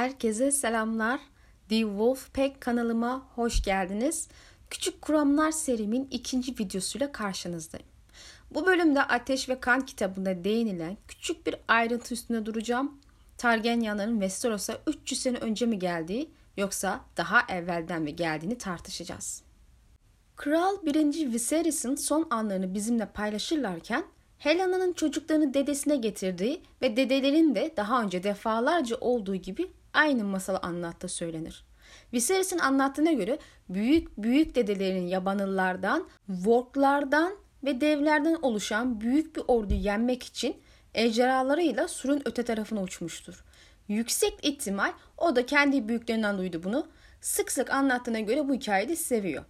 Herkese selamlar. The Wolfpack kanalıma hoş geldiniz. Küçük Kuramlar serimin ikinci videosuyla karşınızdayım. Bu bölümde Ateş ve Kan kitabında değinilen küçük bir ayrıntı üstüne duracağım. Targaryenların Westeros'a 300 sene önce mi geldiği yoksa daha evvelden mi geldiğini tartışacağız. Kral 1. Viserys'in son anlarını bizimle paylaşırlarken Helena'nın çocuklarını dedesine getirdiği ve dedelerin de daha önce defalarca olduğu gibi aynı masalı anlattığı söylenir. Viserys'in anlattığına göre büyük büyük dedelerin yabanıllardan, vorklardan ve devlerden oluşan büyük bir orduyu yenmek için ejderhalarıyla surun öte tarafına uçmuştur. Yüksek ihtimal o da kendi büyüklerinden duydu bunu. Sık sık anlattığına göre bu hikayeyi de seviyor.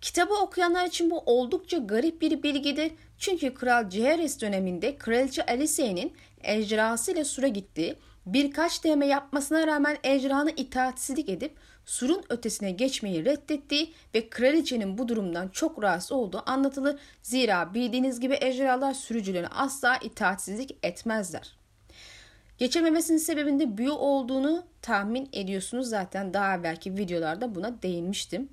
Kitabı okuyanlar için bu oldukça garip bir bilgidir. Çünkü Kral Jaehaerys döneminde Kraliçe Alicei'nin ejderhasıyla sura gittiği, birkaç deneme yapmasına rağmen ejderhanı itaatsizlik edip surun ötesine geçmeyi reddettiği ve kraliçenin bu durumdan çok rahatsız olduğu anlatılır. Zira bildiğiniz gibi ejderhalar sürücülerine asla itaatsizlik etmezler. Geçememesinin sebebinde büyü olduğunu tahmin ediyorsunuz. Zaten daha evvelki videolarda buna değinmiştim.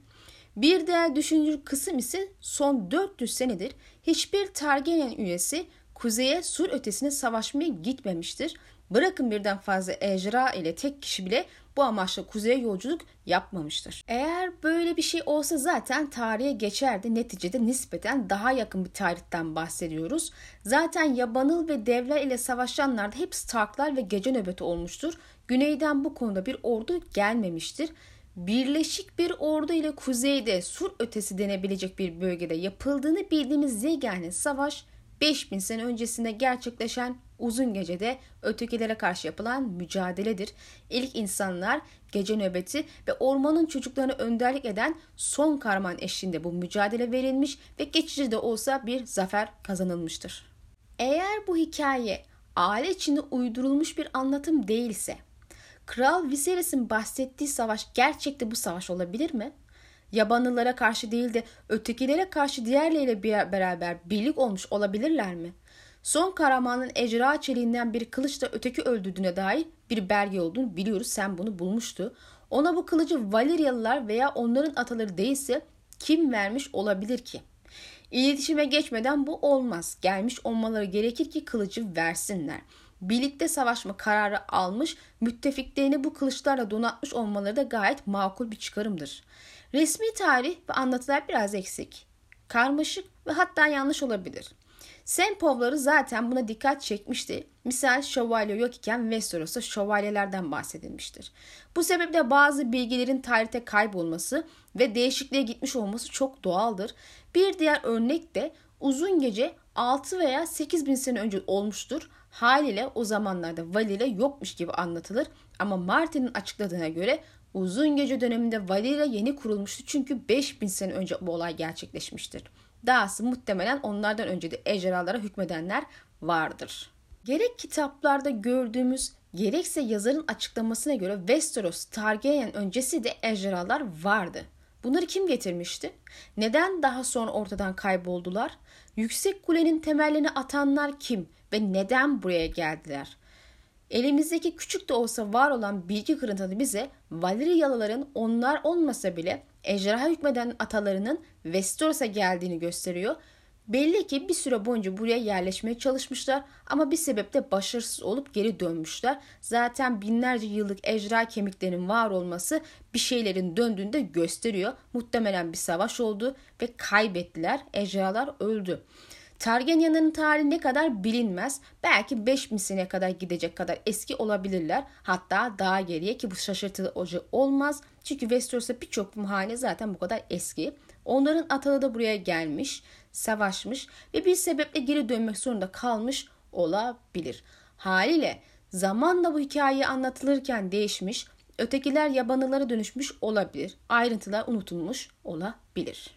Bir diğer düşündürü kısım ise son 400 senedir hiçbir Targaryen üyesi kuzeye sur ötesine savaşmaya gitmemiştir. Bırakın birden fazla ejderha ile tek kişi bile bu amaçla kuzeye yolculuk yapmamıştır. Eğer böyle bir şey olsa zaten tarihe geçerdi. Neticede nispeten daha yakın bir tarihten bahsediyoruz. Zaten yabanıl ve devler ile savaşanlar da hep Starklar ve gece nöbeti olmuştur. Güneyden bu konuda bir ordu gelmemiştir birleşik bir ordu ile kuzeyde sur ötesi denebilecek bir bölgede yapıldığını bildiğimiz yegane savaş 5000 sene öncesinde gerçekleşen uzun gecede ötekilere karşı yapılan mücadeledir. İlk insanlar gece nöbeti ve ormanın çocuklarını önderlik eden son karman eşliğinde bu mücadele verilmiş ve geçici de olsa bir zafer kazanılmıştır. Eğer bu hikaye aile içinde uydurulmuş bir anlatım değilse Kral Viserys'in bahsettiği savaş gerçekte bu savaş olabilir mi? Yabanlılara karşı değil de ötekilere karşı diğerleriyle beraber birlik olmuş olabilirler mi? Son kahramanın ecra çeliğinden bir kılıçla öteki öldürdüğüne dair bir belge olduğunu biliyoruz. Sen bunu bulmuştu. Ona bu kılıcı Valeryalılar veya onların ataları değilse kim vermiş olabilir ki? İletişime geçmeden bu olmaz. Gelmiş olmaları gerekir ki kılıcı versinler birlikte savaşma kararı almış, müttefiklerini bu kılıçlarla donatmış olmaları da gayet makul bir çıkarımdır. Resmi tarih ve anlatılar biraz eksik, karmaşık ve hatta yanlış olabilir. Sempovları zaten buna dikkat çekmişti. Misal şövalye yok iken Westeros'ta şövalyelerden bahsedilmiştir. Bu sebeple bazı bilgilerin tarihte kaybolması ve değişikliğe gitmiş olması çok doğaldır. Bir diğer örnek de uzun gece 6 veya 8 bin sene önce olmuştur. Haliyle o zamanlarda Valile yokmuş gibi anlatılır ama Martin'in açıkladığına göre uzun gece döneminde Valile yeni kurulmuştu çünkü 5000 sene önce bu olay gerçekleşmiştir. Dahası muhtemelen onlardan önce de ejderhalara hükmedenler vardır. Gerek kitaplarda gördüğümüz gerekse yazarın açıklamasına göre Westeros Targaryen öncesi de ejderhalar vardı. Bunları kim getirmişti? Neden daha sonra ortadan kayboldular? Yüksek kulenin temellerini atanlar kim ve neden buraya geldiler? Elimizdeki küçük de olsa var olan bilgi kırıntıları bize Valeryalıların onlar olmasa bile ejderha hükmeden atalarının Vestoros'a geldiğini gösteriyor Belli ki bir süre boyunca buraya yerleşmeye çalışmışlar ama bir sebeple başarısız olup geri dönmüşler. Zaten binlerce yıllık ejderha kemiklerinin var olması bir şeylerin döndüğünü gösteriyor. Muhtemelen bir savaş oldu ve kaybettiler. Ejderhalar öldü. Targaryen'in tarihi ne kadar bilinmez. Belki 5000 seneye kadar gidecek kadar eski olabilirler. Hatta daha geriye ki bu şaşırtıcı olmaz. Çünkü Westeros'ta birçok hane zaten bu kadar eski. Onların ataları da buraya gelmiş, savaşmış ve bir sebeple geri dönmek zorunda kalmış olabilir. Haliyle zamanla bu hikaye anlatılırken değişmiş, ötekiler yabanılara dönüşmüş olabilir. Ayrıntılar unutulmuş olabilir.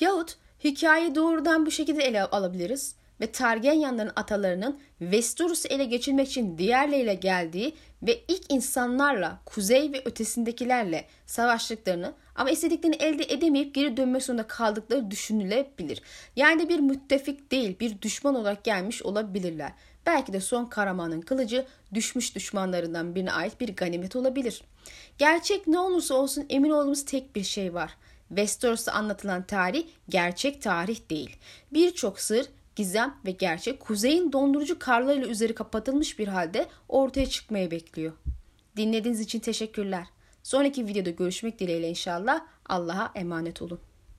Yahut hikayeyi doğrudan bu şekilde ele alabiliriz ve Targaryenların atalarının Westeros'u ele geçirmek için diğerleriyle geldiği ve ilk insanlarla kuzey ve ötesindekilerle savaştıklarını ama istediklerini elde edemeyip geri dönmek zorunda kaldıkları düşünülebilir. Yani bir müttefik değil bir düşman olarak gelmiş olabilirler. Belki de son Karaman'ın kılıcı düşmüş düşmanlarından birine ait bir ganimet olabilir. Gerçek ne olursa olsun emin olduğumuz tek bir şey var. Westeros'ta anlatılan tarih gerçek tarih değil. Birçok sır, gizem ve gerçek kuzeyin dondurucu karlarıyla üzeri kapatılmış bir halde ortaya çıkmayı bekliyor. Dinlediğiniz için teşekkürler. Sonraki videoda görüşmek dileğiyle inşallah. Allah'a emanet olun.